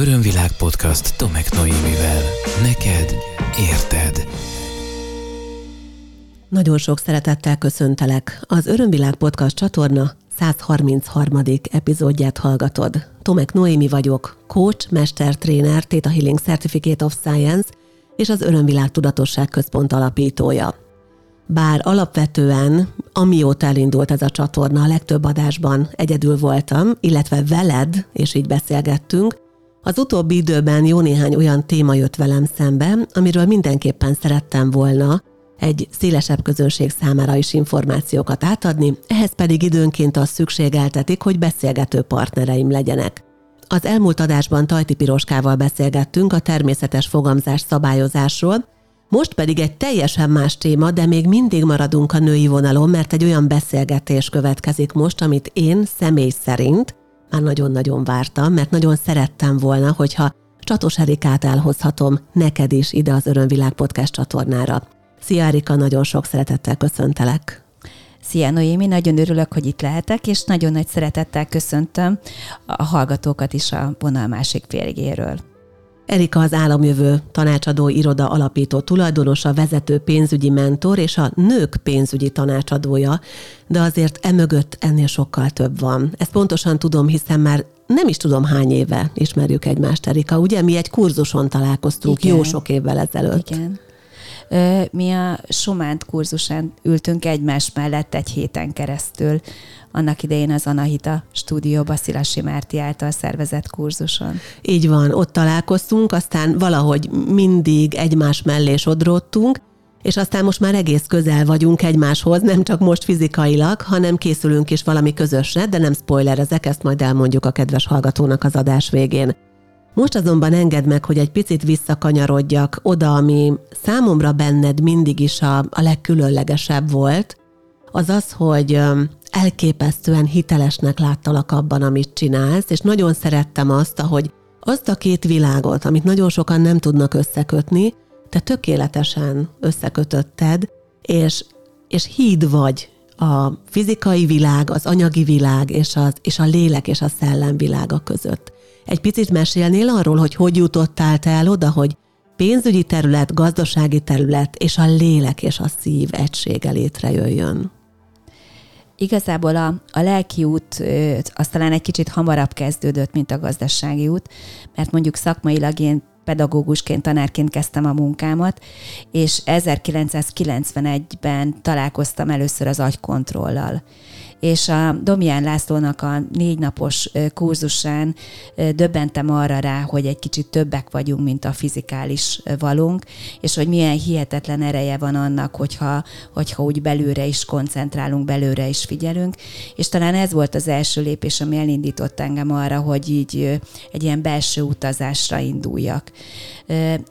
Örömvilág podcast Tomek Noémivel. Neked érted. Nagyon sok szeretettel köszöntelek. Az Örömvilág podcast csatorna 133. epizódját hallgatod. Tomek Noémi vagyok, coach, mestertréner, Theta Healing Certificate of Science és az Örömvilág Tudatosság Központ alapítója. Bár alapvetően, amióta elindult ez a csatorna, a legtöbb adásban egyedül voltam, illetve veled, és így beszélgettünk, az utóbbi időben jó néhány olyan téma jött velem szembe, amiről mindenképpen szerettem volna egy szélesebb közönség számára is információkat átadni, ehhez pedig időnként az szükségeltetik, hogy beszélgető partnereim legyenek. Az elmúlt adásban Tajti Piroskával beszélgettünk a természetes fogamzás szabályozásról, most pedig egy teljesen más téma, de még mindig maradunk a női vonalon, mert egy olyan beszélgetés következik most, amit én személy szerint már nagyon-nagyon vártam, mert nagyon szerettem volna, hogyha Csatos Erikát elhozhatom neked is ide az Örömvilág podcast csatornára. Szia Erika, nagyon sok szeretettel köszöntelek. Szia Noémi, nagyon örülök, hogy itt lehetek, és nagyon nagy szeretettel köszöntöm a hallgatókat is a vonal másik végéről. Erika az Államjövő tanácsadó iroda alapító tulajdonosa, vezető pénzügyi mentor és a nők pénzügyi tanácsadója, de azért emögött ennél sokkal több van. Ezt pontosan tudom, hiszen már nem is tudom hány éve ismerjük egymást, Erika. Ugye mi egy kurzuson találkoztunk Igen. jó sok évvel ezelőtt. Igen. Mi a Sumánt kurzusán ültünk egymás mellett egy héten keresztül, annak idején az Anahita stúdióba Szilasi Márti által szervezett kurzuson. Így van, ott találkoztunk, aztán valahogy mindig egymás mellé sodródtunk, és aztán most már egész közel vagyunk egymáshoz, nem csak most fizikailag, hanem készülünk is valami közösre, de nem spoilerezek, ezt majd elmondjuk a kedves hallgatónak az adás végén. Most azonban engedd meg, hogy egy picit visszakanyarodjak oda, ami számomra benned mindig is a, a legkülönlegesebb volt, az az, hogy elképesztően hitelesnek láttalak abban, amit csinálsz, és nagyon szerettem azt, hogy azt a két világot, amit nagyon sokan nem tudnak összekötni, te tökéletesen összekötötted, és, és híd vagy a fizikai világ, az anyagi világ és, az, és a lélek és a szellem világa között. Egy picit mesélnél arról, hogy hogy jutottál te el oda, hogy pénzügyi terület, gazdasági terület és a lélek és a szív egysége létrejöjjön? Igazából a, a lelki út az talán egy kicsit hamarabb kezdődött, mint a gazdasági út, mert mondjuk szakmailag én pedagógusként, tanárként kezdtem a munkámat, és 1991-ben találkoztam először az agykontrollal és a Domján Lászlónak a négy napos kurzusán döbbentem arra rá, hogy egy kicsit többek vagyunk, mint a fizikális valunk, és hogy milyen hihetetlen ereje van annak, hogyha, hogyha úgy belőle is koncentrálunk, belőle is figyelünk, és talán ez volt az első lépés, ami elindított engem arra, hogy így egy ilyen belső utazásra induljak.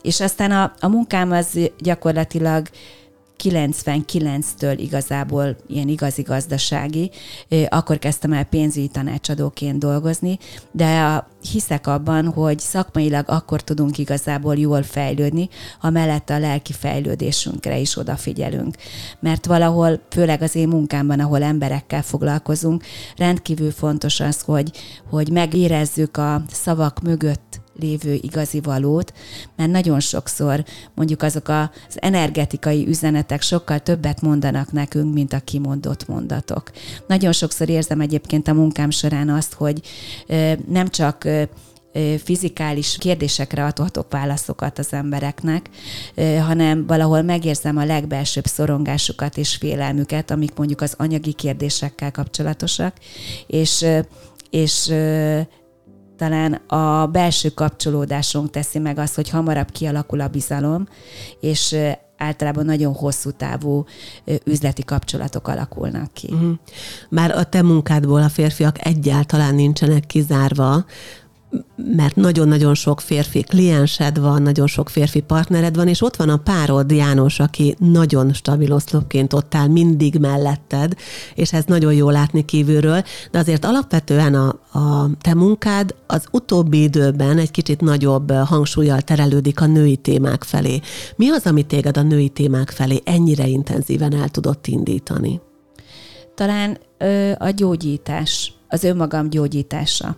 És aztán a, a munkám az gyakorlatilag 99-től igazából ilyen igazi gazdasági, akkor kezdtem el pénzügyi tanácsadóként dolgozni, de a, hiszek abban, hogy szakmailag akkor tudunk igazából jól fejlődni, ha mellette a lelki fejlődésünkre is odafigyelünk. Mert valahol, főleg az én munkámban, ahol emberekkel foglalkozunk, rendkívül fontos az, hogy, hogy megérezzük a szavak mögött lévő igazi valót, mert nagyon sokszor mondjuk azok az energetikai üzenetek sokkal többet mondanak nekünk, mint a kimondott mondatok. Nagyon sokszor érzem egyébként a munkám során azt, hogy nem csak fizikális kérdésekre adhatok válaszokat az embereknek, hanem valahol megérzem a legbelsőbb szorongásukat és félelmüket, amik mondjuk az anyagi kérdésekkel kapcsolatosak, és, és talán a belső kapcsolódásunk teszi meg azt, hogy hamarabb kialakul a bizalom, és általában nagyon hosszú távú üzleti kapcsolatok alakulnak ki. Uh-huh. Már a te munkádból a férfiak egyáltalán nincsenek kizárva, mert nagyon-nagyon sok férfi kliensed van, nagyon sok férfi partnered van, és ott van a párod János, aki nagyon stabil oszlopként ott áll mindig melletted, és ez nagyon jó látni kívülről, de azért alapvetően a, a te munkád az utóbbi időben egy kicsit nagyobb hangsúlyjal terelődik a női témák felé. Mi az, ami téged a női témák felé ennyire intenzíven el tudott indítani? Talán ö, a gyógyítás az önmagam gyógyítása.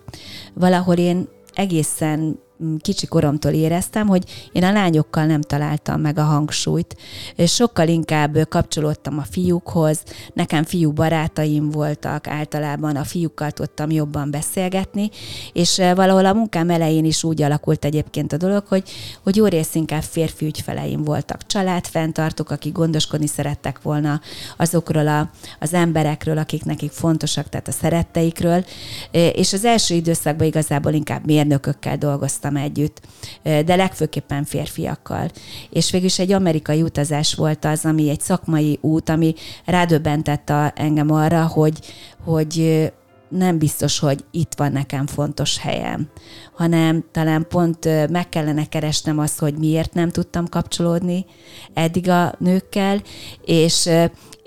Valahol én egészen kicsi koromtól éreztem, hogy én a lányokkal nem találtam meg a hangsúlyt, sokkal inkább kapcsolódtam a fiúkhoz, nekem fiú barátaim voltak, általában a fiúkkal tudtam jobban beszélgetni, és valahol a munkám elején is úgy alakult egyébként a dolog, hogy, hogy jó rész inkább férfi ügyfeleim voltak, családfenntartók, akik gondoskodni szerettek volna azokról a, az emberekről, akik nekik fontosak, tehát a szeretteikről, és az első időszakban igazából inkább mérnökökkel dolgoztam együtt, de legfőképpen férfiakkal. És végül is egy amerikai utazás volt az, ami egy szakmai út, ami rádöbbentett a, engem arra, hogy, hogy nem biztos, hogy itt van nekem fontos helyem, hanem talán pont meg kellene keresnem azt, hogy miért nem tudtam kapcsolódni eddig a nőkkel, és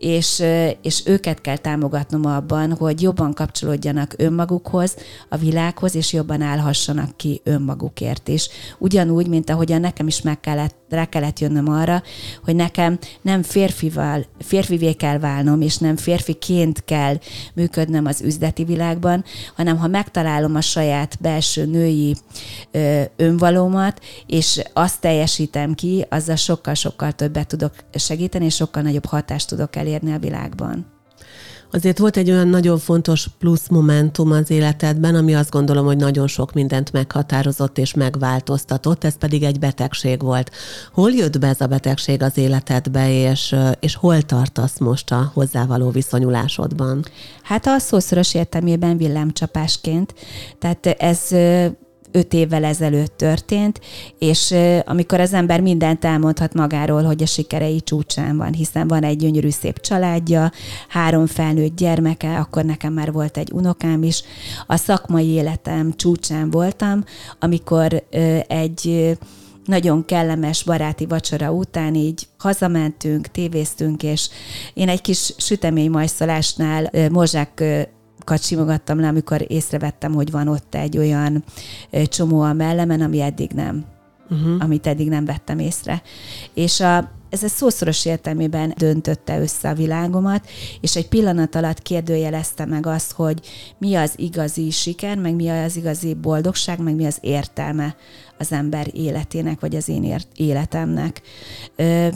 és, és őket kell támogatnom abban, hogy jobban kapcsolódjanak önmagukhoz, a világhoz, és jobban állhassanak ki önmagukért is. Ugyanúgy, mint ahogyan nekem is meg kellett, rá kellett jönnöm arra, hogy nekem nem férfival, férfivé kell válnom, és nem férfiként kell működnöm az üzleti világban, hanem ha megtalálom a saját belső női ö, önvalómat, és azt teljesítem ki, azzal sokkal-sokkal többet tudok segíteni, és sokkal nagyobb hatást tudok elérni elérni a világban. Azért volt egy olyan nagyon fontos plusz momentum az életedben, ami azt gondolom, hogy nagyon sok mindent meghatározott és megváltoztatott, ez pedig egy betegség volt. Hol jött be ez a betegség az életedbe, és, és hol tartasz most a hozzávaló viszonyulásodban? Hát a szószoros értelmében villámcsapásként. Tehát ez öt évvel ezelőtt történt, és amikor az ember mindent elmondhat magáról, hogy a sikerei csúcsán van, hiszen van egy gyönyörű szép családja, három felnőtt gyermeke, akkor nekem már volt egy unokám is. A szakmai életem csúcsán voltam, amikor egy nagyon kellemes baráti vacsora után így hazamentünk, tévéztünk, és én egy kis sütemény majszolásnál Mozsák simogattam le, amikor észrevettem, hogy van ott egy olyan csomó a mellemen, ami eddig nem. Uh-huh. amit eddig nem vettem észre. És a, ez a szószoros értelmében döntötte össze a világomat, és egy pillanat alatt kérdőjelezte meg azt, hogy mi az igazi siker, meg mi az igazi boldogság, meg mi az értelme az ember életének, vagy az én életemnek. Ö,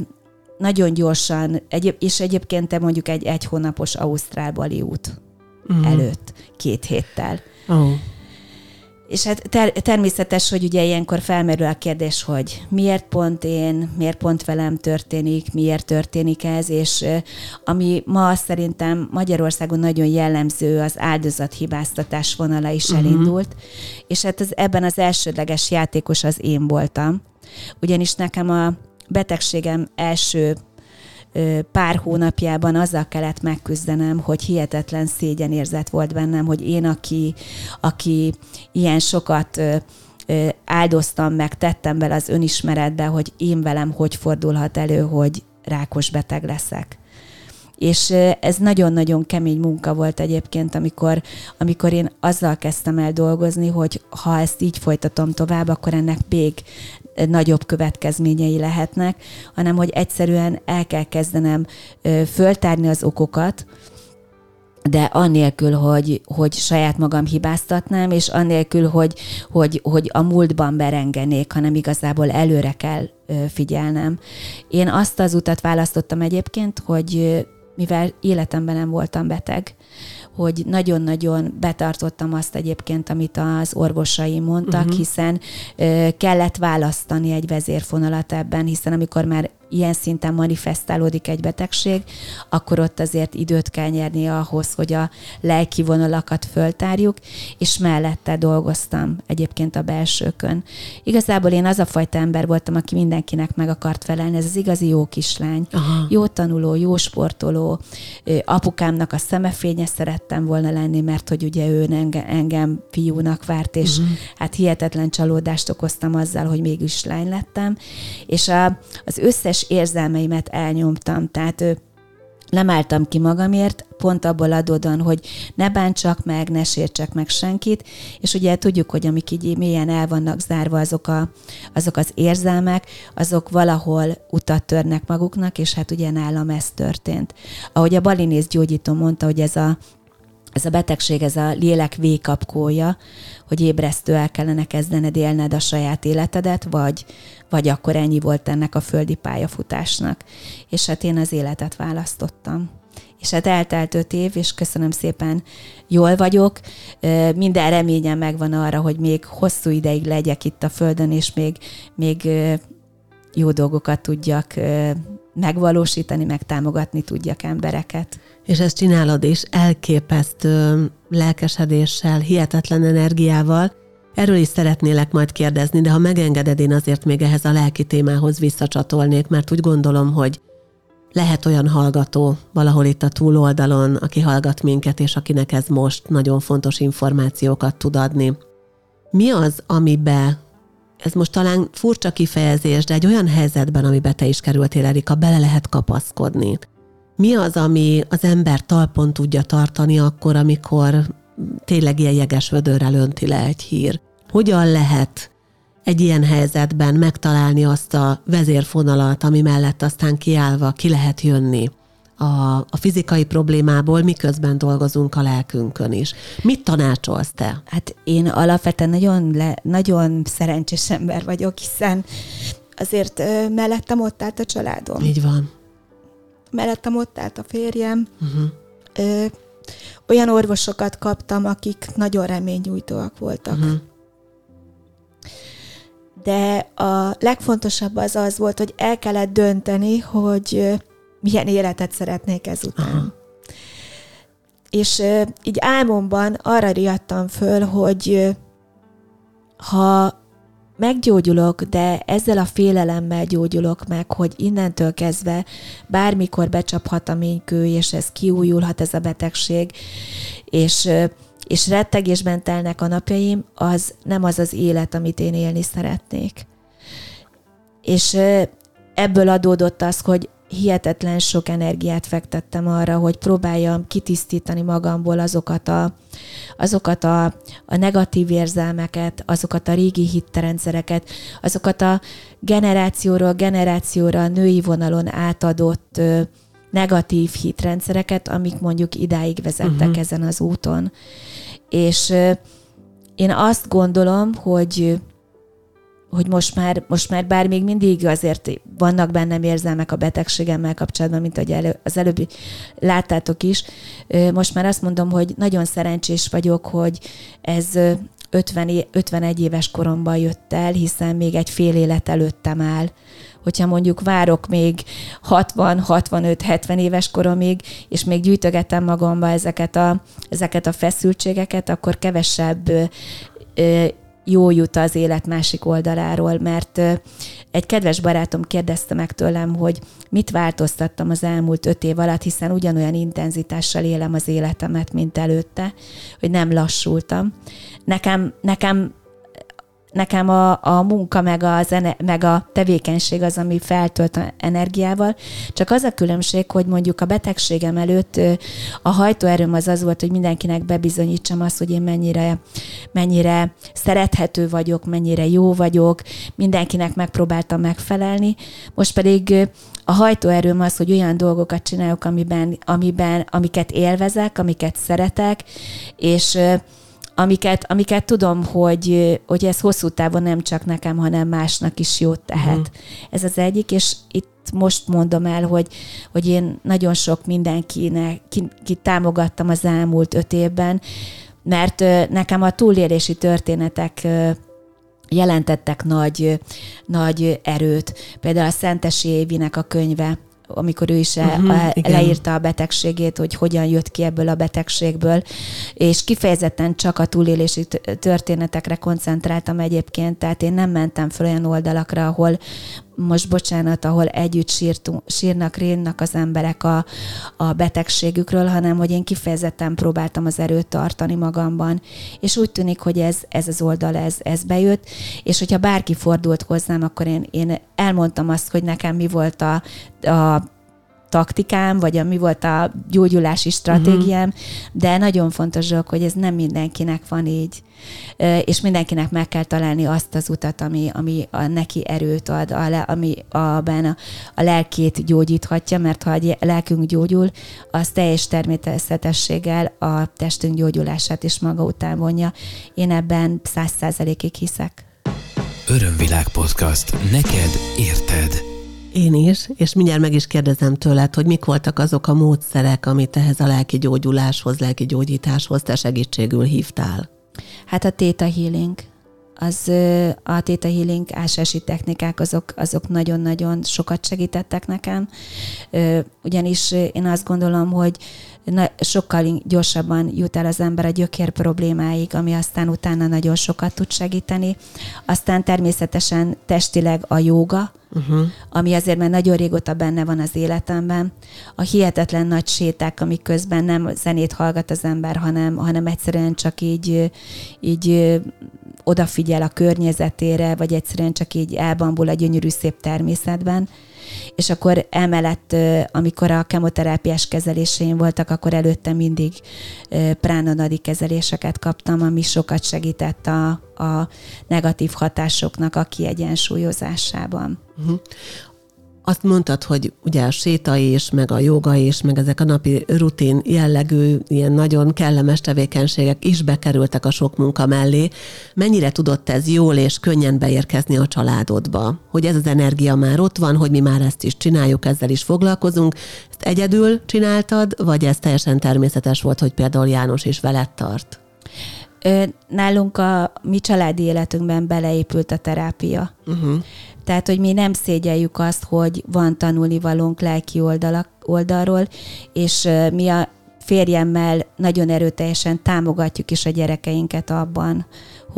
nagyon gyorsan, egy, és egyébként te mondjuk egy egy hónapos Ausztrál-Bali út uh-huh. előtt, két héttel. Oh. És hát ter- természetes, hogy ugye ilyenkor felmerül a kérdés, hogy miért pont én, miért pont velem történik, miért történik ez, és ami ma szerintem Magyarországon nagyon jellemző, az áldozathibáztatás vonala is uh-huh. elindult, és hát az, ebben az elsődleges játékos az én voltam. Ugyanis nekem a betegségem első pár hónapjában azzal kellett megküzdenem, hogy hihetetlen szégyenérzet volt bennem, hogy én, aki, aki ilyen sokat áldoztam meg, tettem bele az önismeretbe, hogy én velem hogy fordulhat elő, hogy rákos beteg leszek. És ez nagyon-nagyon kemény munka volt egyébként, amikor, amikor én azzal kezdtem el dolgozni, hogy ha ezt így folytatom tovább, akkor ennek még nagyobb következményei lehetnek, hanem hogy egyszerűen el kell kezdenem föltárni az okokat, de annélkül, hogy, hogy saját magam hibáztatnám, és annélkül, hogy, hogy, hogy a múltban berengenék, hanem igazából előre kell figyelnem. Én azt az utat választottam egyébként, hogy mivel életemben nem voltam beteg, hogy nagyon-nagyon betartottam azt egyébként, amit az orvosaim mondtak, uh-huh. hiszen ö, kellett választani egy vezérfonalat ebben, hiszen amikor már ilyen szinten manifestálódik egy betegség, akkor ott azért időt kell nyerni ahhoz, hogy a lelki vonalakat föltárjuk, és mellette dolgoztam egyébként a belsőkön. Igazából én az a fajta ember voltam, aki mindenkinek meg akart felelni, ez az igazi jó kislány, Aha. jó tanuló, jó sportoló, apukámnak a szemefénye szerettem volna lenni, mert hogy ugye ő engem, engem fiúnak várt, és uh-huh. hát hihetetlen csalódást okoztam azzal, hogy mégis lány lettem, és a, az összes összes érzelmeimet elnyomtam. Tehát nem álltam ki magamért, pont abból adódóan, hogy ne bántsak meg, ne sértsek meg senkit, és ugye tudjuk, hogy amik így mélyen el vannak zárva, azok, a, azok az érzelmek, azok valahol utat törnek maguknak, és hát ugye nálam ez történt. Ahogy a balinész gyógyító mondta, hogy ez a ez a betegség, ez a lélek végkapkója, hogy ébresztő el kellene kezdened élned a saját életedet, vagy, vagy akkor ennyi volt ennek a földi pályafutásnak. És hát én az életet választottam. És hát eltelt öt év, és köszönöm szépen, jól vagyok. Minden reményem megvan arra, hogy még hosszú ideig legyek itt a Földön, és még, még jó dolgokat tudjak megvalósítani, meg támogatni tudjak embereket. És ezt csinálod is elképesztő lelkesedéssel, hihetetlen energiával. Erről is szeretnélek majd kérdezni, de ha megengeded, én azért még ehhez a lelki témához visszacsatolnék, mert úgy gondolom, hogy lehet olyan hallgató valahol itt a túloldalon, aki hallgat minket, és akinek ez most nagyon fontos információkat tud adni. Mi az, amibe ez most talán furcsa kifejezés, de egy olyan helyzetben, amiben te is kerültél, Erika, bele lehet kapaszkodni. Mi az, ami az ember talpon tudja tartani akkor, amikor tényleg ilyen jeges vödörrel önti le egy hír? Hogyan lehet egy ilyen helyzetben megtalálni azt a vezérfonalat, ami mellett aztán kiállva ki lehet jönni? a, a fizikai problémából, miközben dolgozunk a lelkünkön is. Mit tanácsolsz te? Hát én alapvetően nagyon, le, nagyon szerencsés ember vagyok, hiszen azért ö, mellettem ott állt a családom. Így van. Mellettem ott állt a férjem. Uh-huh. Ö, olyan orvosokat kaptam, akik nagyon reményújtóak voltak. Uh-huh. De a legfontosabb az az volt, hogy el kellett dönteni, hogy milyen életet szeretnék ezután. Aha. És így álmomban arra riadtam föl, hogy ha meggyógyulok, de ezzel a félelemmel gyógyulok meg, hogy innentől kezdve bármikor becsaphat a ménykő, és ez kiújulhat ez a betegség, és, és rettegésben telnek a napjaim, az nem az az élet, amit én élni szeretnék. És ebből adódott az, hogy hihetetlen sok energiát fektettem arra, hogy próbáljam kitisztítani magamból azokat a, azokat a, a negatív érzelmeket, azokat a régi hitterendszereket, azokat a generációról generációra női vonalon átadott ö, negatív hitrendszereket, amik mondjuk idáig vezettek uh-huh. ezen az úton. És én azt gondolom, hogy hogy most már, most már bár még mindig azért vannak bennem érzelmek a betegségemmel kapcsolatban, mint ahogy elő, az előbb láttátok is, most már azt mondom, hogy nagyon szerencsés vagyok, hogy ez 50, 51 éves koromban jött el, hiszen még egy fél élet előttem áll. Hogyha mondjuk várok még 60, 65, 70 éves koromig, és még gyűjtögetem magamba ezeket a, ezeket a feszültségeket, akkor kevesebb jó jut az élet másik oldaláról, mert egy kedves barátom kérdezte meg tőlem, hogy mit változtattam az elmúlt öt év alatt, hiszen ugyanolyan intenzitással élem az életemet, mint előtte, hogy nem lassultam. Nekem, nekem nekem a, a munka meg a, zene, meg a tevékenység az, ami feltölt energiával. Csak az a különbség, hogy mondjuk a betegségem előtt a hajtóerőm az az volt, hogy mindenkinek bebizonyítsam azt, hogy én mennyire, mennyire szerethető vagyok, mennyire jó vagyok, mindenkinek megpróbáltam megfelelni. Most pedig a hajtóerőm az, hogy olyan dolgokat csinálok, amiben, amiben, amiket élvezek, amiket szeretek, és amiket, amiket tudom, hogy, hogy ez hosszú távon nem csak nekem, hanem másnak is jót tehet. Uh-huh. Ez az egyik, és itt most mondom el, hogy, hogy én nagyon sok mindenkinek ki, ki támogattam az elmúlt öt évben, mert nekem a túlélési történetek jelentettek nagy, nagy erőt. Például a Szentesi Évinek a könyve, amikor ő is uh-huh, leírta a betegségét, hogy hogyan jött ki ebből a betegségből, és kifejezetten csak a túlélési történetekre koncentráltam egyébként, tehát én nem mentem fel olyan oldalakra, ahol most bocsánat, ahol együtt sírtunk, sírnak, rénnak az emberek a, a betegségükről, hanem hogy én kifejezetten próbáltam az erőt tartani magamban. És úgy tűnik, hogy ez, ez az oldal, ez, ez bejött, és hogyha bárki fordult hozzám, akkor én, én elmondtam azt, hogy nekem mi volt a, a taktikám, vagy a, mi volt a gyógyulási stratégiám, uh-huh. de nagyon fontos dolog, hogy ez nem mindenkinek van így. És mindenkinek meg kell találni azt az utat, ami, ami a, neki erőt ad, a, le, ami a, a, a lelkét gyógyíthatja, mert ha a lelkünk gyógyul, az teljes természetességgel a testünk gyógyulását is maga után vonja. Én ebben száz százalékig hiszek. Örömvilág podcast. Neked érted. Én is, és mindjárt meg is kérdezem tőled, hogy mik voltak azok a módszerek, amit ehhez a lelki gyógyuláshoz, lelki gyógyításhoz te segítségül hívtál. Hát a Theta Healing. Az a Theta Healing ásási technikák, azok, azok nagyon-nagyon sokat segítettek nekem. Ugyanis én azt gondolom, hogy na, sokkal gyorsabban jut el az ember a gyökér problémáig, ami aztán utána nagyon sokat tud segíteni. Aztán természetesen testileg a jóga, uh-huh. ami azért már nagyon régóta benne van az életemben. A hihetetlen nagy séták, amik közben nem zenét hallgat az ember, hanem, hanem egyszerűen csak így, így odafigyel a környezetére, vagy egyszerűen csak így elbambul a gyönyörű szép természetben és akkor emellett, amikor a kemoterápiás kezelésén voltak, akkor előtte mindig pránonadi kezeléseket kaptam, ami sokat segített a, a negatív hatásoknak a kiegyensúlyozásában. Uh-huh. Azt mondtad, hogy ugye a séta is, meg a joga is, meg ezek a napi rutin jellegű, ilyen nagyon kellemes tevékenységek is bekerültek a sok munka mellé. Mennyire tudott ez jól és könnyen beérkezni a családodba? Hogy ez az energia már ott van, hogy mi már ezt is csináljuk, ezzel is foglalkozunk. Ezt egyedül csináltad, vagy ez teljesen természetes volt, hogy például János is veled tart? Nálunk a mi családi életünkben beleépült a terápia. Uh-huh. Tehát, hogy mi nem szégyeljük azt, hogy van tanulnivalónk lelki oldalak, oldalról, és mi a férjemmel nagyon erőteljesen támogatjuk is a gyerekeinket abban,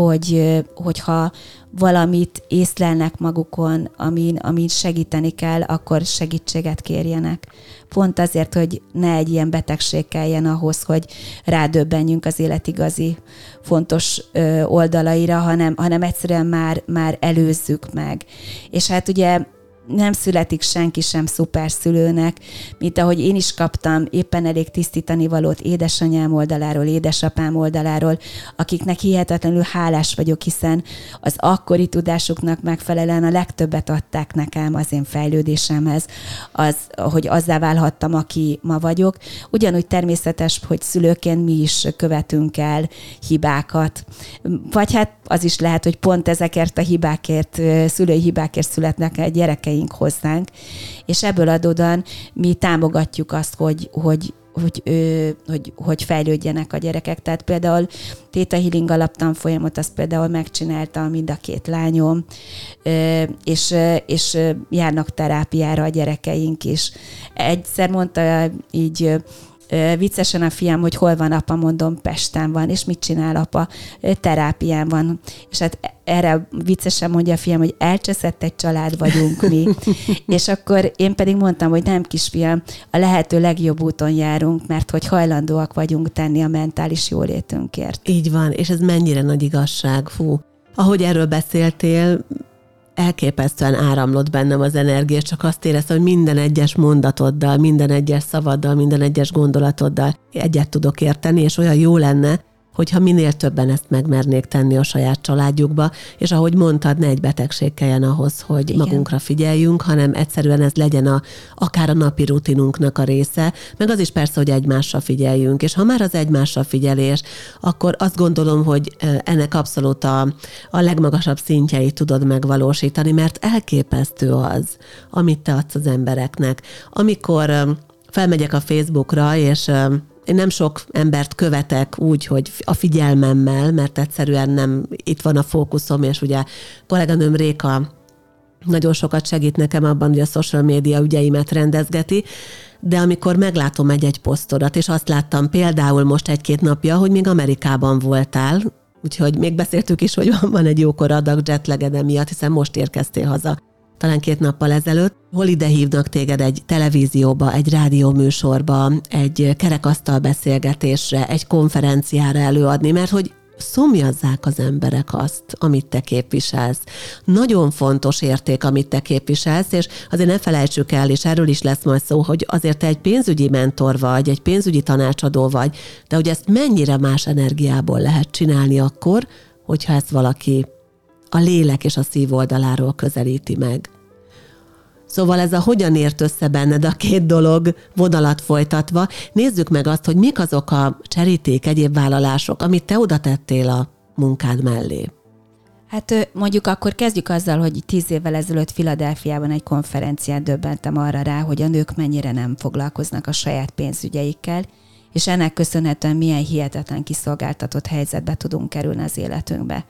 hogy, hogyha valamit észlelnek magukon, amin, amin segíteni kell, akkor segítséget kérjenek. Pont azért, hogy ne egy ilyen betegség kelljen ahhoz, hogy rádöbbenjünk az élet igazi fontos oldalaira, hanem, hanem egyszerűen már, már előzzük meg. És hát ugye nem születik senki sem szuperszülőnek, mint ahogy én is kaptam éppen elég tisztítani valót édesanyám oldaláról, édesapám oldaláról, akiknek hihetetlenül hálás vagyok, hiszen az akkori tudásuknak megfelelően a legtöbbet adták nekem az én fejlődésemhez, az, hogy azzá válhattam, aki ma vagyok. Ugyanúgy természetes, hogy szülőként mi is követünk el hibákat. Vagy hát az is lehet, hogy pont ezekért a hibákért, szülői hibákért születnek a gyerekeink, hozzánk, és ebből adódóan mi támogatjuk azt, hogy, hogy hogy, ő, hogy, hogy fejlődjenek a gyerekek. Tehát például Theta Healing alaptanfolyamot azt például megcsinálta mind a két lányom, és, és járnak terápiára a gyerekeink is. Egyszer mondta így viccesen a fiam, hogy hol van apa, mondom, Pesten van, és mit csinál apa? Terápián van. És hát erre viccesen mondja a fiam, hogy elcseszett egy család vagyunk mi. és akkor én pedig mondtam, hogy nem kisfiam, a lehető legjobb úton járunk, mert hogy hajlandóak vagyunk tenni a mentális jólétünkért. Így van, és ez mennyire nagy igazság, fú. Ahogy erről beszéltél, elképesztően áramlott bennem az energia, csak azt éreztem, hogy minden egyes mondatoddal, minden egyes szavaddal, minden egyes gondolatoddal egyet tudok érteni, és olyan jó lenne, hogyha minél többen ezt megmernék tenni a saját családjukba, és ahogy mondtad, ne egy betegség kelljen ahhoz, hogy Igen. magunkra figyeljünk, hanem egyszerűen ez legyen a, akár a napi rutinunknak a része, meg az is persze, hogy egymásra figyeljünk, és ha már az egymásra figyelés, akkor azt gondolom, hogy ennek abszolút a, a legmagasabb szintjeit tudod megvalósítani, mert elképesztő az, amit te adsz az embereknek. Amikor felmegyek a Facebookra, és én nem sok embert követek úgy, hogy a figyelmemmel, mert egyszerűen nem itt van a fókuszom, és ugye kolléganőm Réka nagyon sokat segít nekem abban, hogy a social média ügyeimet rendezgeti, de amikor meglátom egy-egy posztodat, és azt láttam például most egy-két napja, hogy még Amerikában voltál, úgyhogy még beszéltük is, hogy van, van egy jókor adag jetleged miatt, hiszen most érkeztél haza talán két nappal ezelőtt, hol ide hívnak téged egy televízióba, egy rádióműsorba, egy kerekasztal beszélgetésre, egy konferenciára előadni, mert hogy szomjazzák az emberek azt, amit te képviselsz. Nagyon fontos érték, amit te képviselsz, és azért ne felejtsük el, és erről is lesz majd szó, hogy azért te egy pénzügyi mentor vagy, egy pénzügyi tanácsadó vagy, de hogy ezt mennyire más energiából lehet csinálni akkor, hogyha ezt valaki a lélek és a szív oldaláról közelíti meg. Szóval ez a hogyan ért össze benned a két dolog vonalat folytatva, nézzük meg azt, hogy mik azok a cseríték, egyéb vállalások, amit te oda tettél a munkád mellé. Hát mondjuk akkor kezdjük azzal, hogy tíz évvel ezelőtt Filadelfiában egy konferencián döbbentem arra rá, hogy a nők mennyire nem foglalkoznak a saját pénzügyeikkel, és ennek köszönhetően milyen hihetetlen kiszolgáltatott helyzetbe tudunk kerülni az életünkbe.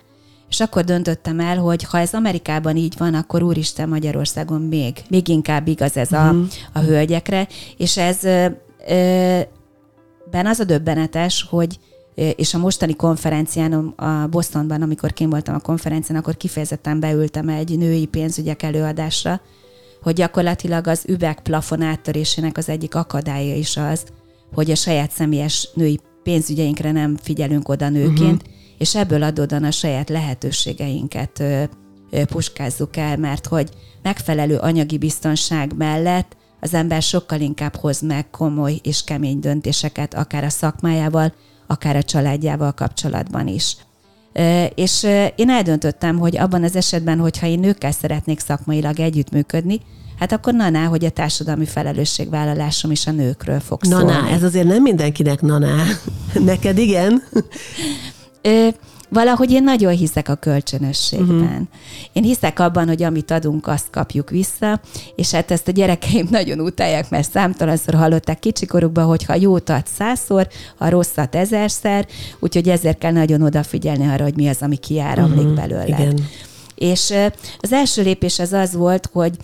És akkor döntöttem el, hogy ha ez Amerikában így van, akkor úristen Magyarországon még, még inkább igaz ez a, uh-huh. a hölgyekre, és ez ö, ö, ben az a döbbenetes, hogy és a mostani konferencián, a Bostonban, amikor kim voltam a konferencián, akkor kifejezetten beültem egy női pénzügyek előadásra, hogy gyakorlatilag az üvegplafon áttörésének az egyik akadálya is az, hogy a saját személyes női pénzügyeinkre nem figyelünk oda nőként, uh-huh és ebből adódóan a saját lehetőségeinket puskázzuk el, mert hogy megfelelő anyagi biztonság mellett az ember sokkal inkább hoz meg komoly és kemény döntéseket, akár a szakmájával, akár a családjával kapcsolatban is. És én eldöntöttem, hogy abban az esetben, hogyha én nőkkel szeretnék szakmailag együttműködni, hát akkor naná, hogy a társadalmi felelősségvállalásom is a nőkről fog szólni. Naná, ez azért nem mindenkinek naná. Neked igen? Ö, valahogy én nagyon hiszek a kölcsönösségben. Uh-huh. Én hiszek abban, hogy amit adunk, azt kapjuk vissza, és hát ezt a gyerekeim nagyon utálják, mert számtalanszor hallották kicsikorukban, hogy ha jót ad százszor, a rosszat ezerszer, úgyhogy ezért kell nagyon odafigyelni arra, hogy mi az, ami kiáramlik uh-huh. belőle. Igen. És az első lépés az az volt, hogy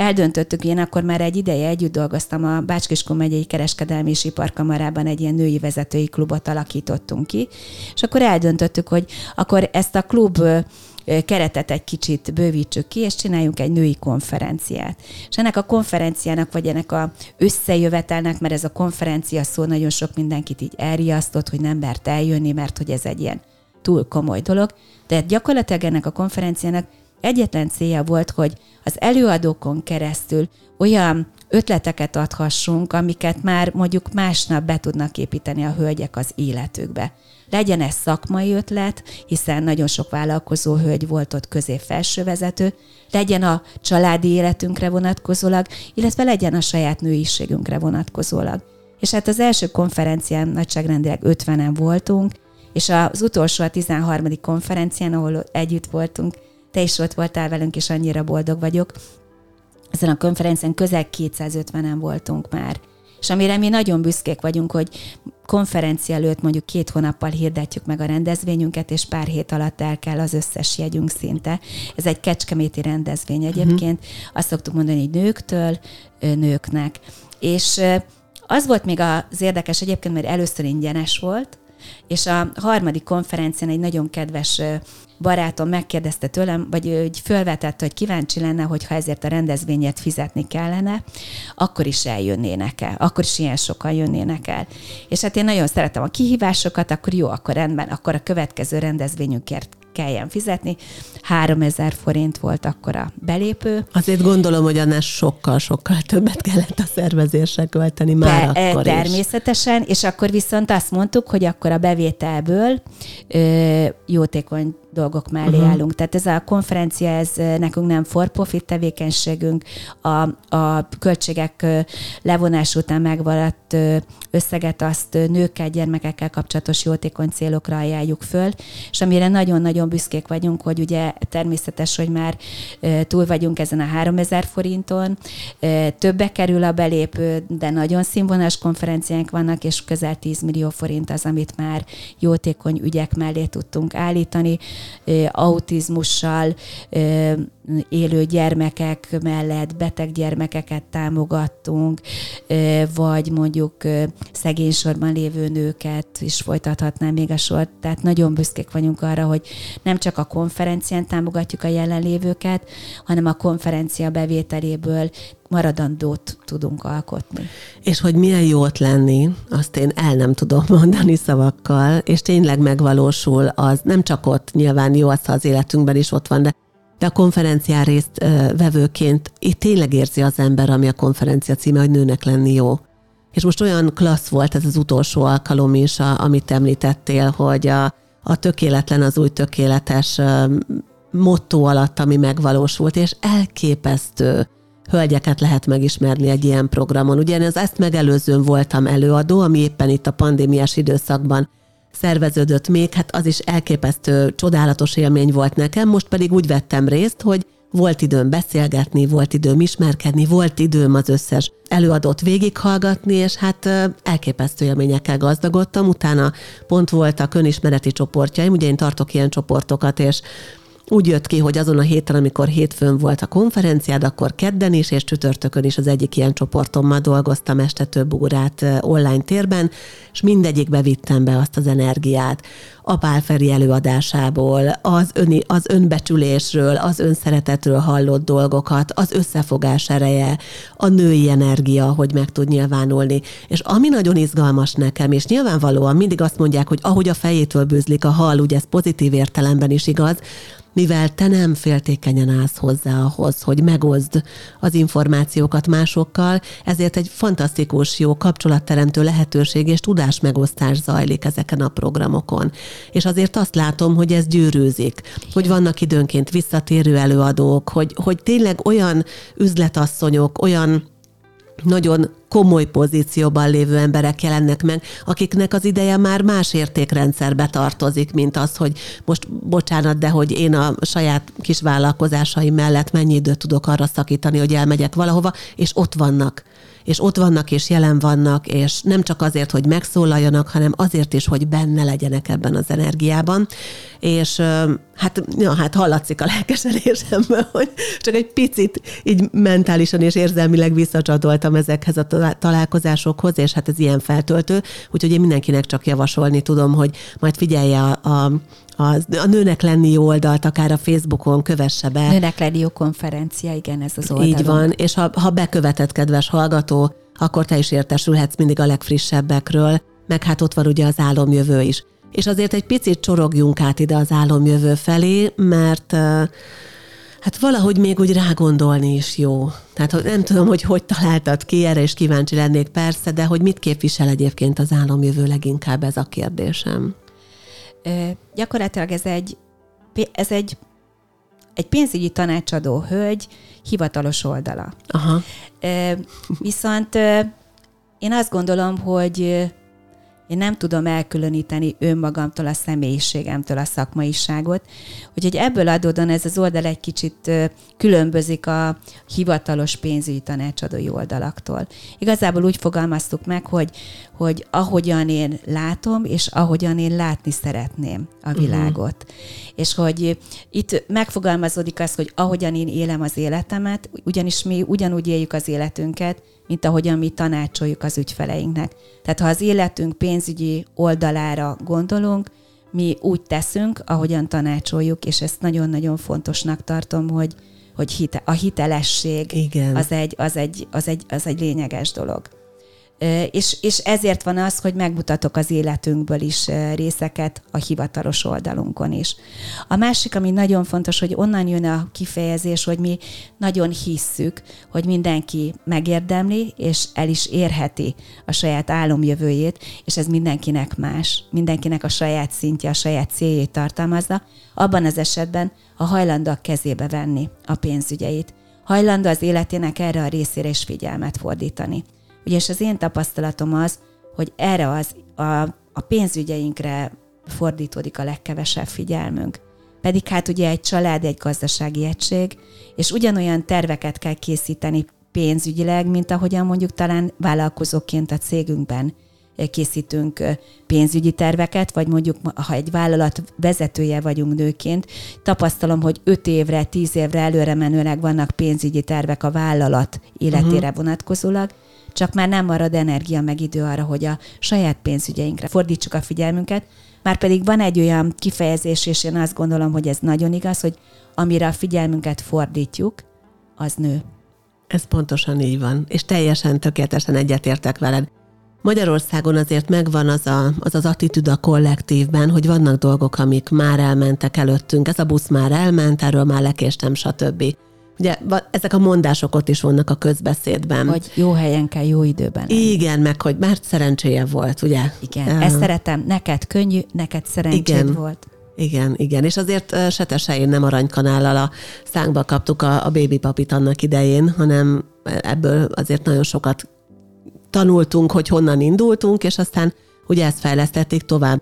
eldöntöttük, én akkor már egy ideje együtt dolgoztam a Bácskiskun megyei kereskedelmi és iparkamarában egy ilyen női vezetői klubot alakítottunk ki, és akkor eldöntöttük, hogy akkor ezt a klub keretet egy kicsit bővítsük ki, és csináljunk egy női konferenciát. És ennek a konferenciának, vagy ennek a összejövetelnek, mert ez a konferencia szó nagyon sok mindenkit így elriasztott, hogy nem mert eljönni, mert hogy ez egy ilyen túl komoly dolog, de gyakorlatilag ennek a konferenciának egyetlen célja volt, hogy az előadókon keresztül olyan ötleteket adhassunk, amiket már mondjuk másnap be tudnak építeni a hölgyek az életükbe. Legyen ez szakmai ötlet, hiszen nagyon sok vállalkozó hölgy volt ott közép-felsővezető, legyen a családi életünkre vonatkozólag, illetve legyen a saját nőiségünkre vonatkozólag. És hát az első konferencián nagyságrendileg 50-en voltunk, és az utolsó, a 13. konferencián, ahol együtt voltunk, te is ott voltál velünk, és annyira boldog vagyok. Ezen a konferencián közel 250-en voltunk már. És amire mi nagyon büszkék vagyunk, hogy konferencia előtt mondjuk két hónappal hirdetjük meg a rendezvényünket, és pár hét alatt el kell az összes jegyünk szinte. Ez egy kecskeméti rendezvény egyébként. Uh-huh. Azt szoktuk mondani, hogy nőktől nőknek. És az volt még az érdekes egyébként, mert először ingyenes volt, és a harmadik konferencián egy nagyon kedves barátom megkérdezte tőlem, vagy hogy fölvetette, hogy kíváncsi lenne, hogy ha ezért a rendezvényet fizetni kellene, akkor is eljönnének el, akkor is ilyen sokan jönnének el. És hát én nagyon szeretem a kihívásokat, akkor jó, akkor rendben, akkor a következő rendezvényünkért kelljen fizetni. 3000 forint volt akkor a belépő. Azért gondolom, hogy annál sokkal-sokkal többet kellett a szervezésre költeni már De, akkor Természetesen, is. és akkor viszont azt mondtuk, hogy akkor a bevételből ö, jótékony dolgok mellé uh-huh. állunk. Tehát ez a konferencia, ez nekünk nem for-profit tevékenységünk, a, a költségek levonás után megvaradt összeget azt nőkkel, gyermekekkel kapcsolatos jótékony célokra ajánljuk föl, és amire nagyon-nagyon büszkék vagyunk, hogy ugye természetes, hogy már túl vagyunk ezen a 3000 forinton, többe kerül a belépő, de nagyon színvonalas konferenciánk vannak, és közel 10 millió forint az, amit már jótékony ügyek mellé tudtunk állítani, autizmussal élő gyermekek mellett beteg gyermekeket támogattunk, vagy mondjuk szegénysorban lévő nőket is folytathatnám még a sort. Tehát nagyon büszkék vagyunk arra, hogy nem csak a konferencián támogatjuk a jelenlévőket, hanem a konferencia bevételéből maradandót tudunk alkotni. És hogy milyen jó ott lenni, azt én el nem tudom mondani szavakkal, és tényleg megvalósul az, nem csak ott, nyilván jó az, ha az életünkben is ott van, de de a konferencián részt vevőként itt tényleg érzi az ember, ami a konferencia címe, hogy nőnek lenni jó. És most olyan klassz volt ez az utolsó alkalom is, a, amit említettél, hogy a, a tökéletlen az új tökéletes motto alatt, ami megvalósult, és elképesztő hölgyeket lehet megismerni egy ilyen programon. Az ezt megelőzőn voltam előadó, ami éppen itt a pandémiás időszakban szerveződött még, hát az is elképesztő, csodálatos élmény volt nekem, most pedig úgy vettem részt, hogy volt időm beszélgetni, volt időm ismerkedni, volt időm az összes előadót végighallgatni, és hát elképesztő élményekkel gazdagodtam. Utána pont voltak önismereti csoportjaim, ugye én tartok ilyen csoportokat, és úgy jött ki, hogy azon a héten, amikor hétfőn volt a konferenciád, akkor kedden is, és csütörtökön is az egyik ilyen csoportommal dolgoztam este több órát online térben, és mindegyikbe vittem be azt az energiát. A Pálferi előadásából, az, öni, az önbecsülésről, az önszeretetről hallott dolgokat, az összefogás ereje, a női energia, hogy meg tud nyilvánulni. És ami nagyon izgalmas nekem, és nyilvánvalóan mindig azt mondják, hogy ahogy a fejétől bűzlik a hal, ugye ez pozitív értelemben is igaz, mivel te nem féltékenyen állsz hozzá ahhoz, hogy megozd az információkat másokkal, ezért egy fantasztikus, jó kapcsolatteremtő lehetőség és tudásmegosztás zajlik ezeken a programokon. És azért azt látom, hogy ez gyűrűzik, hogy vannak időnként visszatérő előadók, hogy, hogy tényleg olyan üzletasszonyok, olyan nagyon komoly pozícióban lévő emberek jelennek meg, akiknek az ideje már más értékrendszerbe tartozik, mint az, hogy most bocsánat, de hogy én a saját kis vállalkozásaim mellett mennyi időt tudok arra szakítani, hogy elmegyek valahova, és ott vannak és ott vannak, és jelen vannak, és nem csak azért, hogy megszólaljanak, hanem azért is, hogy benne legyenek ebben az energiában. És hát, ja, hát hallatszik a lelkesedésemben, hogy csak egy picit így mentálisan és érzelmileg visszacsatoltam ezekhez a találkozásokhoz, és hát ez ilyen feltöltő, úgyhogy én mindenkinek csak javasolni tudom, hogy majd figyelje a, a a, a nőnek lenni jó oldalt, akár a Facebookon kövesse be. Nőnek lenni jó konferencia, igen, ez az oldalon. Így van, és ha, ha bekövetett, kedves hallgató, akkor te is értesülhetsz mindig a legfrissebbekről, meg hát ott van ugye az álomjövő is. És azért egy picit csorogjunk át ide az álomjövő felé, mert hát valahogy még úgy rágondolni is jó. Tehát nem tudom, hogy hogy találtad ki, erre is kíváncsi lennék persze, de hogy mit képvisel egyébként az álomjövő leginkább ez a kérdésem. Gyakorlatilag ez egy, ez egy, egy pénzügyi tanácsadó hölgy hivatalos oldala. Aha. Viszont én azt gondolom, hogy én nem tudom elkülöníteni önmagamtól, a személyiségemtől a szakmaiságot. Úgyhogy ebből adódóan ez az oldal egy kicsit különbözik a hivatalos pénzügyi tanácsadói oldalaktól. Igazából úgy fogalmaztuk meg, hogy, hogy ahogyan én látom, és ahogyan én látni szeretném a mhm. világot. Uh-huh. És hogy itt megfogalmazódik az, hogy ahogyan én élem az életemet, ugyanis mi ugyanúgy éljük az életünket, mint ahogyan mi tanácsoljuk az ügyfeleinknek. Tehát ha az életünk pénzügyi oldalára gondolunk, mi úgy teszünk, ahogyan tanácsoljuk, és ezt nagyon-nagyon fontosnak tartom, hogy, hogy hite, a hitelesség Igen. Az, egy, az, egy, az, egy, az egy lényeges dolog. És, és ezért van az, hogy megmutatok az életünkből is részeket a hivatalos oldalunkon is. A másik, ami nagyon fontos, hogy onnan jön a kifejezés, hogy mi nagyon hisszük, hogy mindenki megérdemli, és el is érheti a saját álomjövőjét, és ez mindenkinek más, mindenkinek a saját szintje, a saját céljét tartalmazza, abban az esetben, ha hajlandó a kezébe venni a pénzügyeit, hajlandó az életének erre a részére is figyelmet fordítani. Ugyanis az én tapasztalatom az, hogy erre az, a, a pénzügyeinkre fordítódik a legkevesebb figyelmünk. Pedig hát ugye egy család, egy gazdasági egység, és ugyanolyan terveket kell készíteni pénzügyileg, mint ahogyan mondjuk talán vállalkozóként a cégünkben készítünk pénzügyi terveket, vagy mondjuk ha egy vállalat vezetője vagyunk nőként, tapasztalom, hogy 5 évre, 10 évre előre menőleg vannak pénzügyi tervek a vállalat életére uh-huh. vonatkozólag, csak már nem marad energia meg idő arra, hogy a saját pénzügyeinkre fordítsuk a figyelmünket, már pedig van egy olyan kifejezés, és én azt gondolom, hogy ez nagyon igaz, hogy amire a figyelmünket fordítjuk, az nő. Ez pontosan így van, és teljesen tökéletesen egyetértek veled. Magyarországon azért megvan az, a, az az attitűd a kollektívben, hogy vannak dolgok, amik már elmentek előttünk. Ez a busz már elment, erről már lekéstem, stb. Ugye ezek a mondások ott is vannak a közbeszédben. Hogy jó helyen kell jó időben lenni. Igen, meg hogy már szerencséje volt, ugye? Igen, uh, ezt szeretem. Neked könnyű, neked szerencséd igen. volt. Igen, igen, és azért se én nem aranykanállal a szánkba kaptuk a, a baby papit annak idején, hanem ebből azért nagyon sokat tanultunk, hogy honnan indultunk, és aztán ugye ezt fejlesztették tovább.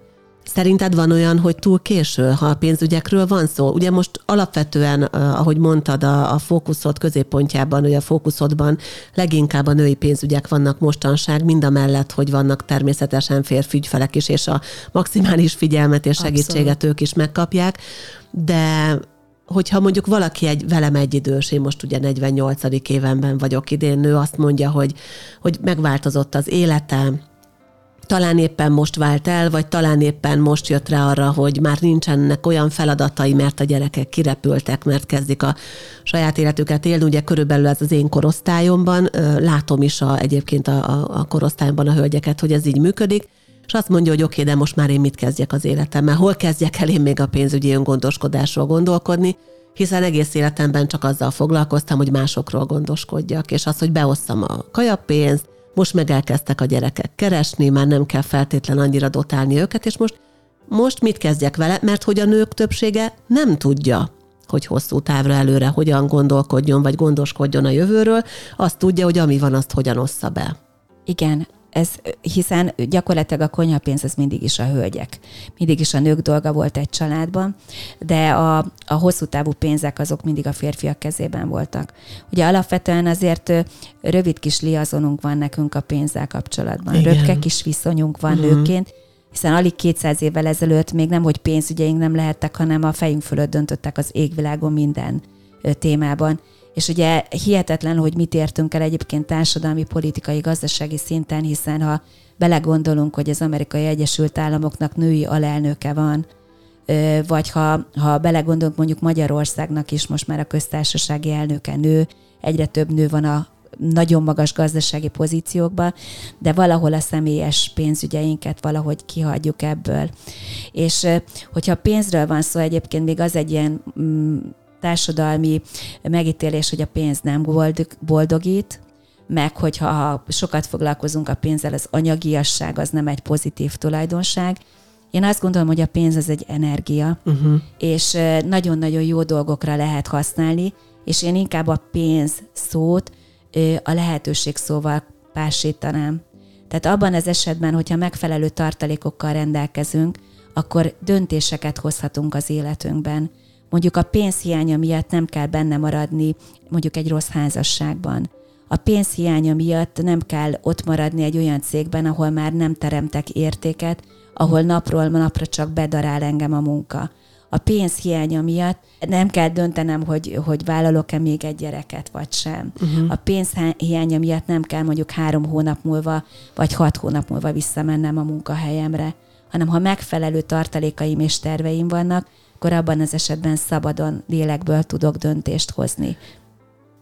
Szerinted van olyan, hogy túl késő, ha a pénzügyekről van szó? Ugye most alapvetően, ahogy mondtad, a, a fókuszod középpontjában, vagy a fókuszodban leginkább a női pénzügyek vannak mostanság, mind a mellett, hogy vannak természetesen férfi ügyfelek is, és a maximális figyelmet és segítséget Abszolút. ők is megkapják, de hogyha mondjuk valaki egy velem egyidős, én most ugye 48. évenben vagyok idén, nő azt mondja, hogy, hogy megváltozott az élete, talán éppen most vált el, vagy talán éppen most jött rá arra, hogy már nincsenek olyan feladatai, mert a gyerekek kirepültek, mert kezdik a saját életüket élni. Ugye körülbelül ez az én korosztályomban, látom is a, egyébként a, a, a korosztályomban a hölgyeket, hogy ez így működik, és azt mondja, hogy oké, okay, de most már én mit kezdjek az életemmel, hol kezdjek el én még a pénzügyi öngondoskodásról gondolkodni, hiszen egész életemben csak azzal foglalkoztam, hogy másokról gondoskodjak, és az, hogy beosszam a kajapénzt, most meg elkezdtek a gyerekek keresni, már nem kell feltétlen annyira dotálni őket, és most, most mit kezdjek vele, mert hogy a nők többsége nem tudja, hogy hosszú távra előre hogyan gondolkodjon, vagy gondoskodjon a jövőről, azt tudja, hogy ami van, azt hogyan ossza be. Igen, ez, hiszen gyakorlatilag a konyhapénz az mindig is a hölgyek. Mindig is a nők dolga volt egy családban, de a, a hosszú távú pénzek azok mindig a férfiak kezében voltak. Ugye alapvetően azért rövid kis liazonunk van nekünk a pénzzel kapcsolatban. Igen. Röpke kis viszonyunk van uh-huh. nőként, hiszen alig 200 évvel ezelőtt még nem, hogy pénzügyeink nem lehettek, hanem a fejünk fölött döntöttek az égvilágon minden témában. És ugye hihetetlen, hogy mit értünk el egyébként társadalmi, politikai, gazdasági szinten, hiszen ha belegondolunk, hogy az amerikai Egyesült Államoknak női alelnöke van, vagy ha, ha belegondolunk mondjuk Magyarországnak is most már a köztársasági elnöke nő, egyre több nő van a nagyon magas gazdasági pozíciókban, de valahol a személyes pénzügyeinket valahogy kihagyjuk ebből. És hogyha pénzről van szó, egyébként még az egy ilyen mm, társadalmi megítélés, hogy a pénz nem boldog, boldogít, meg hogyha sokat foglalkozunk a pénzzel, az anyagiasság az nem egy pozitív tulajdonság. Én azt gondolom, hogy a pénz az egy energia, uh-huh. és nagyon-nagyon jó dolgokra lehet használni, és én inkább a pénz szót a lehetőség szóval pásítanám. Tehát abban az esetben, hogyha megfelelő tartalékokkal rendelkezünk, akkor döntéseket hozhatunk az életünkben mondjuk a pénzhiánya miatt nem kell benne maradni mondjuk egy rossz házasságban. A pénzhiánya miatt nem kell ott maradni egy olyan cégben, ahol már nem teremtek értéket, ahol napról napra csak bedarál engem a munka. A pénzhiánya miatt nem kell döntenem, hogy, hogy vállalok-e még egy gyereket, vagy sem. Uh-huh. A pénzhiánya miatt nem kell mondjuk három hónap múlva, vagy hat hónap múlva visszamennem a munkahelyemre, hanem ha megfelelő tartalékaim és terveim vannak, akkor abban az esetben szabadon lélekből tudok döntést hozni.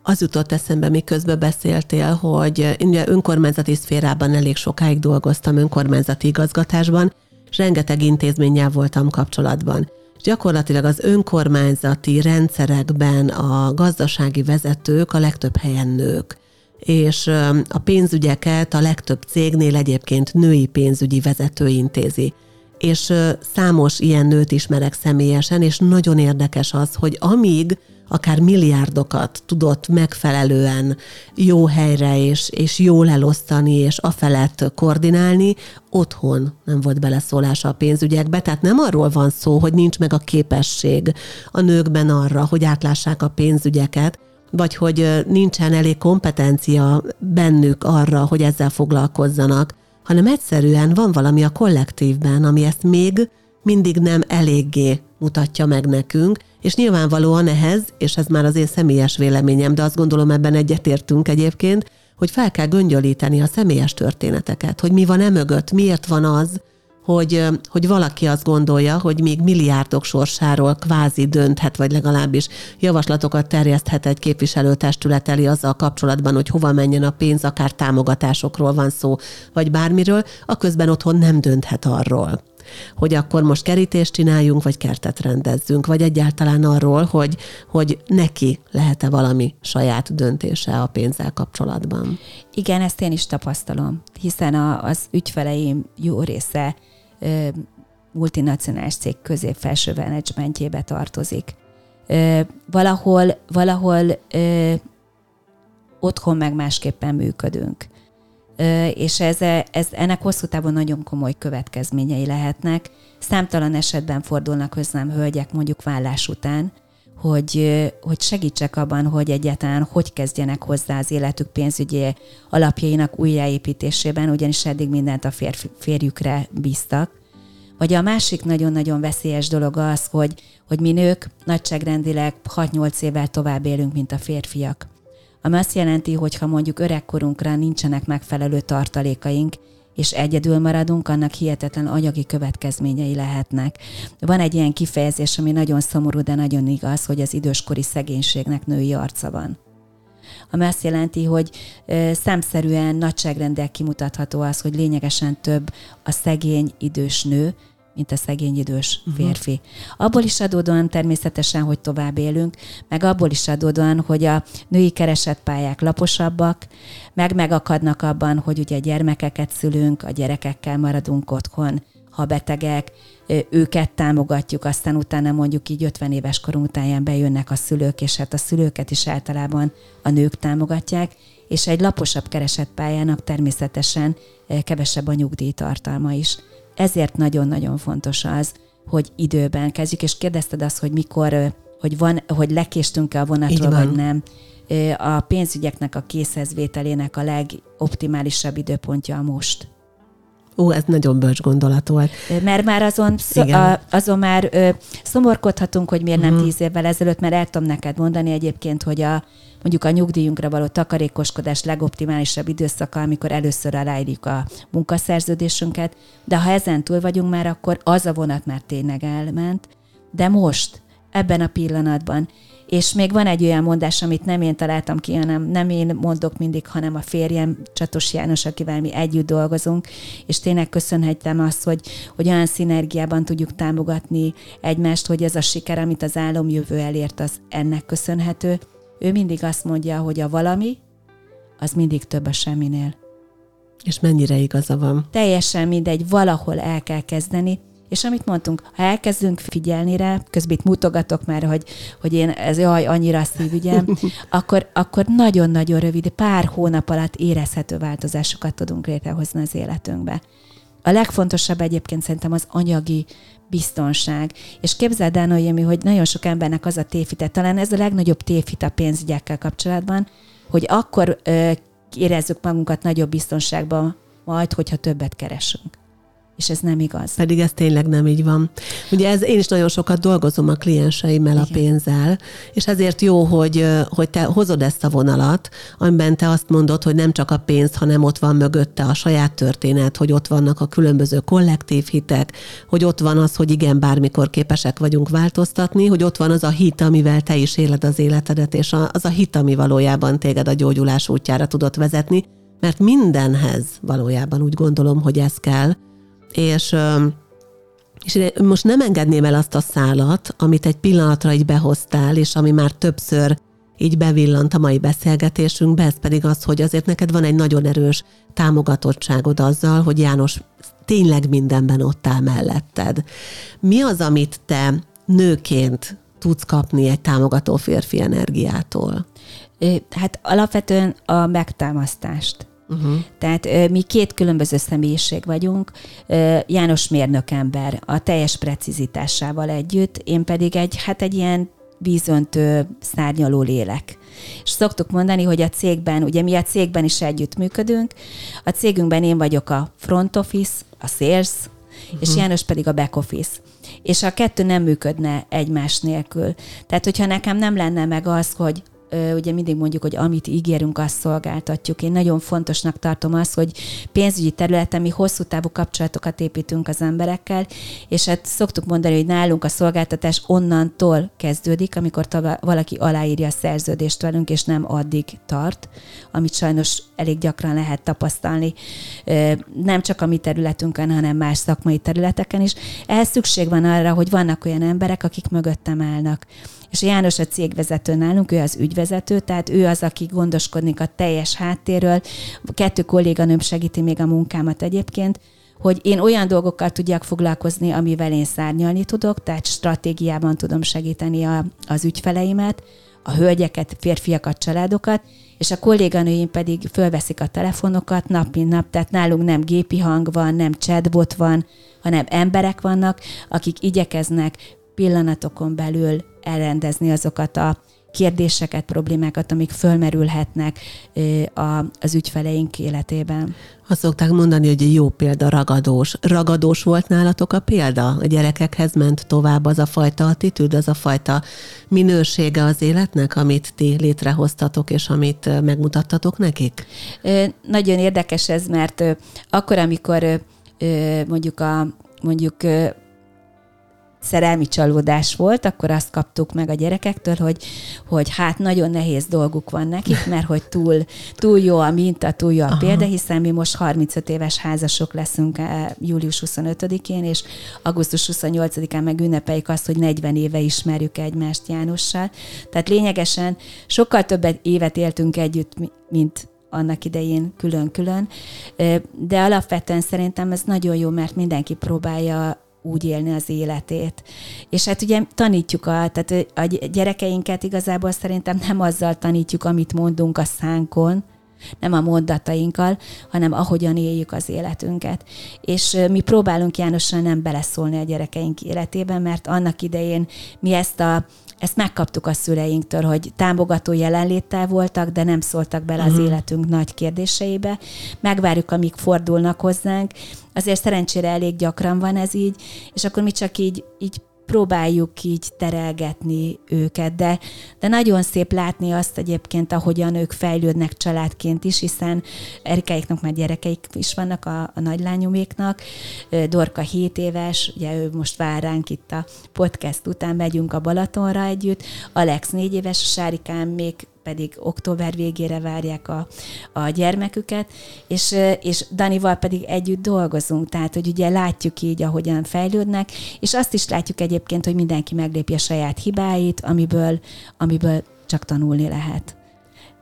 Az jutott eszembe, miközben beszéltél, hogy én önkormányzati szférában elég sokáig dolgoztam önkormányzati igazgatásban, és rengeteg intézménnyel voltam kapcsolatban. És gyakorlatilag az önkormányzati rendszerekben a gazdasági vezetők a legtöbb helyen nők és a pénzügyeket a legtöbb cégnél egyébként női pénzügyi vezető intézi és számos ilyen nőt ismerek személyesen, és nagyon érdekes az, hogy amíg akár milliárdokat tudott megfelelően jó helyre és, és jól elosztani, és afelett koordinálni, otthon nem volt beleszólása a pénzügyekbe. Tehát nem arról van szó, hogy nincs meg a képesség a nőkben arra, hogy átlássák a pénzügyeket, vagy hogy nincsen elég kompetencia bennük arra, hogy ezzel foglalkozzanak, hanem egyszerűen van valami a kollektívben, ami ezt még mindig nem eléggé mutatja meg nekünk, és nyilvánvalóan ehhez, és ez már az én személyes véleményem, de azt gondolom ebben egyetértünk egyébként, hogy fel kell göngyölíteni a személyes történeteket, hogy mi van e mögött, miért van az, hogy, hogy valaki azt gondolja, hogy még milliárdok sorsáról kvázi dönthet, vagy legalábbis javaslatokat terjeszthet egy képviselőtestület elé azzal kapcsolatban, hogy hova menjen a pénz, akár támogatásokról van szó, vagy bármiről, a közben otthon nem dönthet arról hogy akkor most kerítést csináljunk, vagy kertet rendezzünk, vagy egyáltalán arról, hogy, hogy neki lehet-e valami saját döntése a pénzzel kapcsolatban. Igen, ezt én is tapasztalom, hiszen a, az ügyfeleim jó része multinacionális cég közép-felső menedzsmentjébe tartozik. Valahol, valahol otthon meg másképpen működünk és ez, ez, ennek hosszú távon nagyon komoly következményei lehetnek. Számtalan esetben fordulnak hozzám hölgyek mondjuk vállás után, hogy, hogy segítsek abban, hogy egyáltalán hogy kezdjenek hozzá az életük pénzügyi alapjainak újjáépítésében, ugyanis eddig mindent a férfi, férjükre bíztak. Vagy a másik nagyon-nagyon veszélyes dolog az, hogy, hogy mi nők nagyságrendileg 6-8 évvel tovább élünk, mint a férfiak ami azt jelenti, hogy ha mondjuk öregkorunkra nincsenek megfelelő tartalékaink, és egyedül maradunk, annak hihetetlen anyagi következményei lehetnek. Van egy ilyen kifejezés, ami nagyon szomorú, de nagyon igaz, hogy az időskori szegénységnek női arca van. Ami azt jelenti, hogy szemszerűen nagyságrendel kimutatható az, hogy lényegesen több a szegény idős nő, mint a szegény idős mhm. férfi. Uh-huh. Abból is adódóan természetesen, hogy tovább élünk, meg abból is adódóan, hogy a női keresetpályák laposabbak, meg megakadnak abban, hogy ugye gyermekeket szülünk, a gyerekekkel maradunk otthon, ha betegek, őket támogatjuk, aztán utána mondjuk így 50 éves korunk után bejönnek a szülők, és hát a szülőket is általában a nők támogatják, és egy laposabb keresetpályának természetesen kevesebb a nyugdíjtartalma is. Ezért nagyon-nagyon fontos az, hogy időben kezdjük, és kérdezted azt, hogy mikor, hogy, van, hogy lekéstünk-e a vonatról, vagy nem. A pénzügyeknek a készhezvételének a legoptimálisabb időpontja a most. Ó, ez nagyon bölcs gondolat volt. Mert már azon, a, azon már ö, szomorkodhatunk, hogy miért uh-huh. nem mhm. tíz évvel ezelőtt, mert el tudom neked mondani egyébként, hogy a, mondjuk a nyugdíjunkra való takarékoskodás legoptimálisabb időszaka, amikor először aláírjuk a munkaszerződésünket, de ha ezen túl vagyunk már, akkor az a vonat már tényleg elment. De most, ebben a pillanatban, és még van egy olyan mondás, amit nem én találtam ki, hanem nem én mondok mindig, hanem a férjem, Csatos János, akivel mi együtt dolgozunk, és tényleg köszönhetem azt, hogy, hogy olyan szinergiában tudjuk támogatni egymást, hogy ez a siker, amit az álomjövő elért, az ennek köszönhető. Ő mindig azt mondja, hogy a valami, az mindig több a semminél. És mennyire igaza van? Teljesen mindegy, valahol el kell kezdeni, és amit mondtunk, ha elkezdünk figyelni rá, közben itt mutogatok már, hogy, hogy én ez jaj, annyira szívügyem, akkor, akkor nagyon-nagyon rövid, pár hónap alatt érezhető változásokat tudunk létrehozni az életünkbe. A legfontosabb egyébként szerintem az anyagi biztonság. És képzeld el, Noémi, hogy nagyon sok embernek az a tévhite, talán ez a legnagyobb tévhit a pénzügyekkel kapcsolatban, hogy akkor ö, érezzük magunkat nagyobb biztonságban majd, hogyha többet keresünk és ez nem igaz. Pedig ez tényleg nem így van. Ugye ez, én is nagyon sokat dolgozom a klienseimmel Igen. a pénzzel, és ezért jó, hogy, hogy te hozod ezt a vonalat, amiben te azt mondod, hogy nem csak a pénz, hanem ott van mögötte a saját történet, hogy ott vannak a különböző kollektív hitek, hogy ott van az, hogy igen, bármikor képesek vagyunk változtatni, hogy ott van az a hit, amivel te is éled az életedet, és az a hit, ami valójában téged a gyógyulás útjára tudott vezetni, mert mindenhez valójában úgy gondolom, hogy ez kell, és és most nem engedném el azt a szálat, amit egy pillanatra így behoztál, és ami már többször így bevillant a mai beszélgetésünkbe, ez pedig az, hogy azért neked van egy nagyon erős támogatottságod azzal, hogy János tényleg mindenben ott áll melletted. Mi az, amit te nőként tudsz kapni egy támogató férfi energiától? Hát alapvetően a megtámasztást. Uh-huh. Tehát mi két különböző személyiség vagyunk. János mérnök ember a teljes precizitásával együtt, én pedig egy, hát egy ilyen vízöntő, szárnyaló lélek. És szoktuk mondani, hogy a cégben, ugye mi a cégben is együtt működünk, a cégünkben én vagyok a front office, a sales, uh-huh. és János pedig a back office. És a kettő nem működne egymás nélkül. Tehát, hogyha nekem nem lenne meg az, hogy ugye mindig mondjuk, hogy amit ígérünk, azt szolgáltatjuk. Én nagyon fontosnak tartom azt, hogy pénzügyi területen mi hosszú távú kapcsolatokat építünk az emberekkel, és hát szoktuk mondani, hogy nálunk a szolgáltatás onnantól kezdődik, amikor valaki aláírja a szerződést velünk, és nem addig tart, amit sajnos elég gyakran lehet tapasztalni, nem csak a mi területünkön, hanem más szakmai területeken is. Ehhez szükség van arra, hogy vannak olyan emberek, akik mögöttem állnak és János a cégvezető nálunk, ő az ügyvezető, tehát ő az, aki gondoskodik a teljes háttérről. Kettő kolléganőm segíti még a munkámat egyébként, hogy én olyan dolgokkal tudjak foglalkozni, amivel én szárnyalni tudok, tehát stratégiában tudom segíteni a, az ügyfeleimet, a hölgyeket, férfiakat, családokat, és a kolléganőim pedig fölveszik a telefonokat nap mint nap, tehát nálunk nem gépi hang van, nem chatbot van, hanem emberek vannak, akik igyekeznek pillanatokon belül elrendezni azokat a kérdéseket, problémákat, amik fölmerülhetnek az ügyfeleink életében. Azt szokták mondani, hogy jó példa ragadós. Ragadós volt nálatok a példa? A gyerekekhez ment tovább az a fajta attitűd, az a fajta minősége az életnek, amit ti létrehoztatok, és amit megmutattatok nekik? Nagyon érdekes ez, mert akkor, amikor mondjuk a mondjuk szerelmi csalódás volt, akkor azt kaptuk meg a gyerekektől, hogy, hogy hát nagyon nehéz dolguk van nekik, mert hogy túl, túl jó a minta, túl jó a Aha. példa, hiszen mi most 35 éves házasok leszünk eh, július 25-én, és augusztus 28-án meg ünnepeljük azt, hogy 40 éve ismerjük egymást Jánossal. Tehát lényegesen sokkal több évet éltünk együtt, mint annak idején külön-külön, eh, de alapvetően szerintem ez nagyon jó, mert mindenki próbálja úgy élni az életét. És hát ugye tanítjuk a, tehát a gyerekeinket igazából szerintem nem azzal tanítjuk, amit mondunk a szánkon, nem a mondatainkkal, hanem ahogyan éljük az életünket. És mi próbálunk Jánossal nem beleszólni a gyerekeink életében, mert annak idején mi ezt a ezt megkaptuk a szüleinktől, hogy támogató jelenléttel voltak, de nem szóltak bele uh-huh. az mhm. életünk nagy kérdéseibe. Megvárjuk, amíg fordulnak hozzánk. Azért szerencsére elég gyakran van ez így, és akkor mi csak így, így próbáljuk így terelgetni őket, de, de nagyon szép látni azt egyébként, ahogyan ők fejlődnek családként is, hiszen Erikáiknak már gyerekeik is vannak, a, a nagylányuméknak. Dorka 7 éves, ugye ő most vár ránk itt a podcast után, megyünk a Balatonra együtt. Alex 4 éves, a Sárikám még pedig október végére várják a, a gyermeküket, és, és Danival pedig együtt dolgozunk, tehát hogy ugye látjuk így, ahogyan fejlődnek, és azt is látjuk egyébként, hogy mindenki meglépi a saját hibáit, amiből, amiből csak tanulni lehet.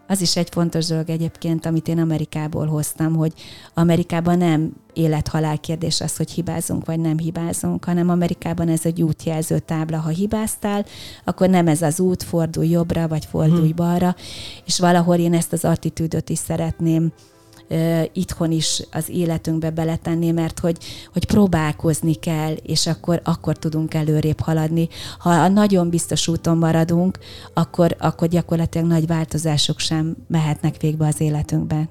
Az is egy fontos dolog egyébként, amit én Amerikából hoztam, hogy Amerikában nem élet-halál kérdés az, hogy hibázunk vagy nem hibázunk, hanem Amerikában ez egy útjelző tábla. Ha hibáztál, akkor nem ez az út, fordulj jobbra, vagy fordulj hmm. balra, és valahol én ezt az attitűdöt is szeretném itthon is az életünkbe beletenni, mert hogy, hogy próbálkozni kell, és akkor, akkor tudunk előrébb haladni. Ha a nagyon biztos úton maradunk, akkor, akkor gyakorlatilag nagy változások sem mehetnek végbe az életünkben.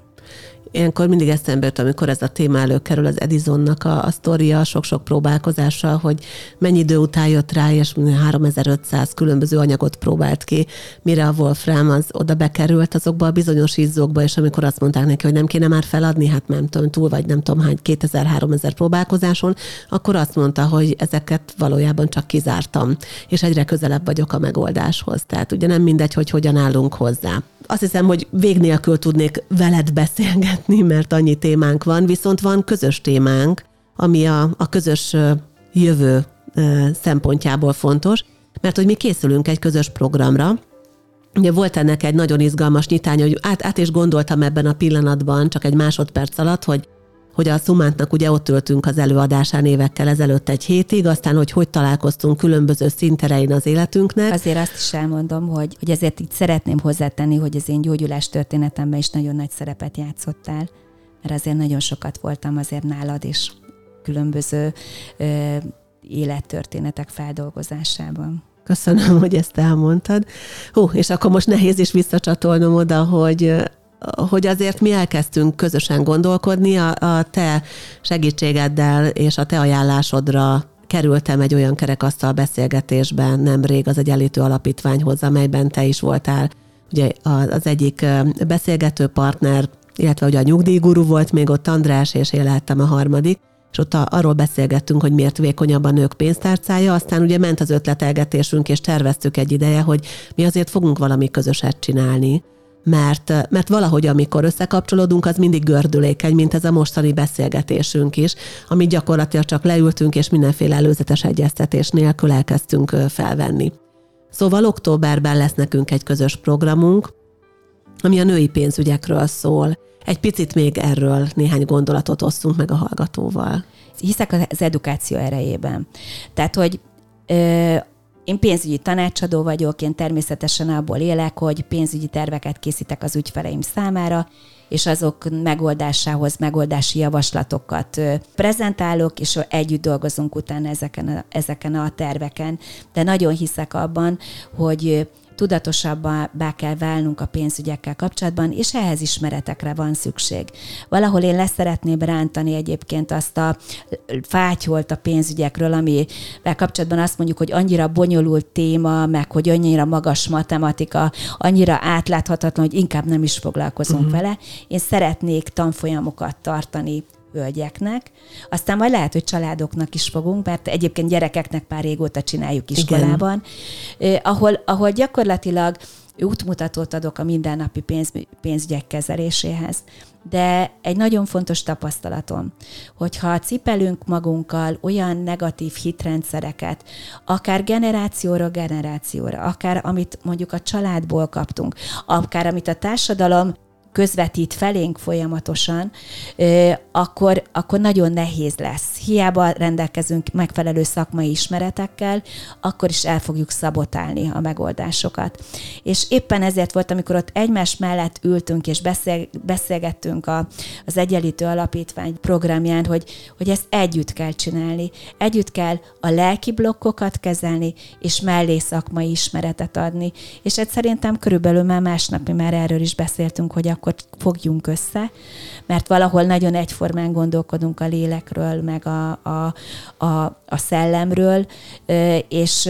Ilyenkor mindig eszembe jut, amikor ez a téma előkerül az Edisonnak a, a sztoria, sok-sok próbálkozással, hogy mennyi idő után jött rá, és 3500 különböző anyagot próbált ki, mire a Wolfram az oda bekerült azokba a bizonyos izzókba, és amikor azt mondták neki, hogy nem kéne már feladni, hát nem tudom, túl vagy nem tudom hány, 2000-3000 próbálkozáson, akkor azt mondta, hogy ezeket valójában csak kizártam, és egyre közelebb vagyok a megoldáshoz. Tehát ugye nem mindegy, hogy hogyan állunk hozzá. Azt hiszem, hogy vég nélkül tudnék veled beszélgetni, beszélgetni, mert annyi témánk van, viszont van közös témánk, ami a, a közös jövő szempontjából fontos, mert hogy mi készülünk egy közös programra, Ugye volt ennek egy nagyon izgalmas nyitány, hogy át, át is gondoltam ebben a pillanatban, csak egy másodperc alatt, hogy hogy a Szumántnak ugye ott ültünk az előadásán évekkel ezelőtt egy hétig, aztán, hogy hogy találkoztunk különböző szinterein az életünknek. Azért azt is elmondom, hogy, hogy ezért itt szeretném hozzátenni, hogy az én gyógyulás történetemben is nagyon nagy szerepet játszottál, mert azért nagyon sokat voltam azért nálad is különböző ö, élettörténetek feldolgozásában. Köszönöm, hogy ezt elmondtad. Hú, és akkor most nehéz is visszacsatolnom oda, hogy hogy azért mi elkezdtünk közösen gondolkodni, a, a te segítségeddel és a te ajánlásodra kerültem egy olyan kerekasztal beszélgetésben nemrég az Egyenlítő Alapítványhoz, amelyben te is voltál. Ugye az egyik beszélgető partner, illetve ugye a nyugdíjguru volt még ott András, és én lehettem a harmadik, és ott arról beszélgettünk, hogy miért vékonyabb a nők pénztárcája, aztán ugye ment az ötletelgetésünk, és terveztük egy ideje, hogy mi azért fogunk valami közöset csinálni, mert, mert valahogy amikor összekapcsolódunk, az mindig gördülékeny, mint ez a mostani beszélgetésünk is, amit gyakorlatilag csak leültünk, és mindenféle előzetes egyeztetés nélkül elkezdtünk felvenni. Szóval októberben lesz nekünk egy közös programunk, ami a női pénzügyekről szól. Egy picit még erről néhány gondolatot osszunk meg a hallgatóval. Hiszek az edukáció erejében. Tehát, hogy én pénzügyi tanácsadó vagyok, én természetesen abból élek, hogy pénzügyi terveket készítek az ügyfeleim számára, és azok megoldásához megoldási javaslatokat prezentálok, és együtt dolgozunk utána ezeken a, ezeken a terveken. De nagyon hiszek abban, hogy tudatosabbá kell válnunk a pénzügyekkel kapcsolatban, és ehhez ismeretekre van szükség. Valahol én leszeretném rántani egyébként azt a fátyolt a pénzügyekről, amivel kapcsolatban azt mondjuk, hogy annyira bonyolult téma, meg hogy annyira magas matematika, annyira átláthatatlan, hogy inkább nem is foglalkozunk uh-huh. vele. Én szeretnék tanfolyamokat tartani hölgyeknek, aztán majd lehet, hogy családoknak is fogunk, mert egyébként gyerekeknek már régóta csináljuk iskolában, eh, ahol, ahol gyakorlatilag útmutatót adok a mindennapi pénz, pénzügyek kezeléséhez. De egy nagyon fontos tapasztalatom, hogyha cipelünk magunkkal olyan negatív hitrendszereket, akár generációra generációra, akár amit mondjuk a családból kaptunk, akár amit a társadalom közvetít felénk folyamatosan, akkor, akkor nagyon nehéz lesz. Hiába rendelkezünk megfelelő szakmai ismeretekkel, akkor is el fogjuk szabotálni a megoldásokat. És éppen ezért volt, amikor ott egymás mellett ültünk és beszél, beszélgettünk a, az Egyenlítő Alapítvány programján, hogy, hogy ezt együtt kell csinálni. Együtt kell a lelki blokkokat kezelni, és mellé szakmai ismeretet adni. És ez szerintem körülbelül már másnap mi már erről is beszéltünk, hogy a akkor fogjunk össze, mert valahol nagyon egyformán gondolkodunk a lélekről, meg a, a, a, a szellemről, és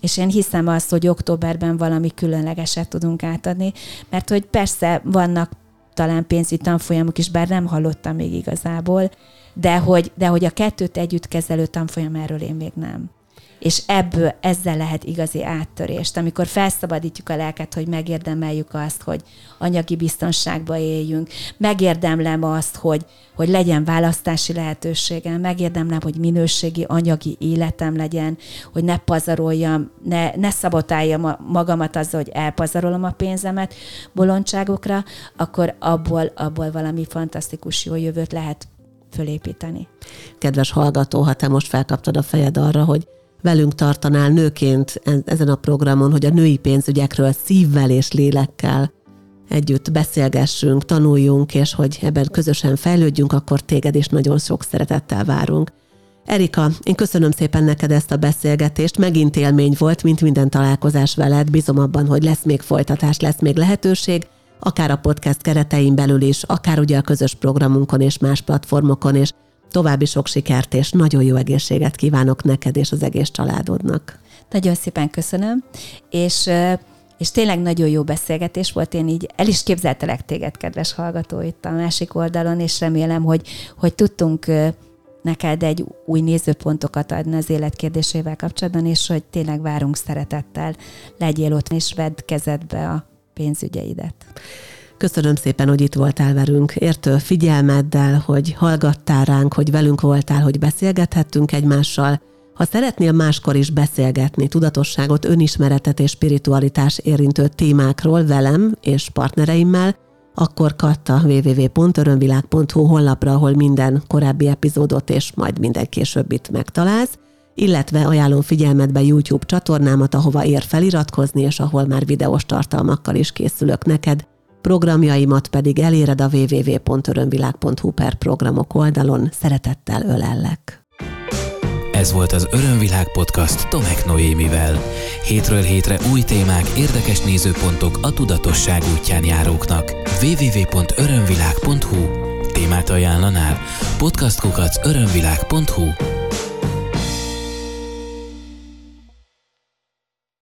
és én hiszem azt, hogy októberben valami különlegeset tudunk átadni, mert hogy persze vannak talán pénzügyi tanfolyamok is, bár nem hallottam még igazából, de hogy, de hogy a kettőt együtt kezelő tanfolyam erről én még nem és ebből ezzel lehet igazi áttörést, amikor felszabadítjuk a lelket, hogy megérdemeljük azt, hogy anyagi biztonságba éljünk, megérdemlem azt, hogy, hogy legyen választási lehetőségem, megérdemlem, hogy minőségi anyagi életem legyen, hogy ne pazaroljam, ne, ne szabotáljam magamat azzal, hogy elpazarolom a pénzemet bolondságokra, akkor abból, abból valami fantasztikus jó jövőt lehet fölépíteni. Kedves hallgató, ha te most felkaptad a fejed arra, hogy velünk tartanál nőként ezen a programon, hogy a női pénzügyekről szívvel és lélekkel együtt beszélgessünk, tanuljunk, és hogy ebben közösen fejlődjünk, akkor téged is nagyon sok szeretettel várunk. Erika, én köszönöm szépen neked ezt a beszélgetést, megint élmény volt, mint minden találkozás veled, bízom abban, hogy lesz még folytatás, lesz még lehetőség, akár a podcast keretein belül is, akár ugye a közös programunkon és más platformokon, és További sok sikert és nagyon jó egészséget kívánok neked és az egész családodnak. Nagyon szépen köszönöm, és és tényleg nagyon jó beszélgetés volt, én így el is képzeltelek téged, kedves hallgató, itt a másik oldalon, és remélem, hogy, hogy tudtunk neked egy új nézőpontokat adni az élet kérdésével kapcsolatban, és hogy tényleg várunk szeretettel, legyél ott, és vedd kezedbe a pénzügyeidet. Köszönöm szépen, hogy itt voltál velünk, értő figyelmeddel, hogy hallgattál ránk, hogy velünk voltál, hogy beszélgethettünk egymással. Ha szeretnél máskor is beszélgetni tudatosságot, önismeretet és spiritualitás érintő témákról velem és partnereimmel, akkor katta www.örömvilág.hu honlapra, ahol minden korábbi epizódot és majd minden későbbit megtalálsz, illetve ajánlom figyelmetbe YouTube csatornámat, ahova ér feliratkozni, és ahol már videós tartalmakkal is készülök neked, Programjaimat pedig eléred a www.örömvilág.hu per programok oldalon. Szeretettel ölellek. Ez volt az Örömvilág podcast Tomek Noémivel. Hétről hétre új témák, érdekes nézőpontok a tudatosság útján járóknak. www.örömvilág.hu Témát ajánlanál? Podcastkukac örömvilág.hu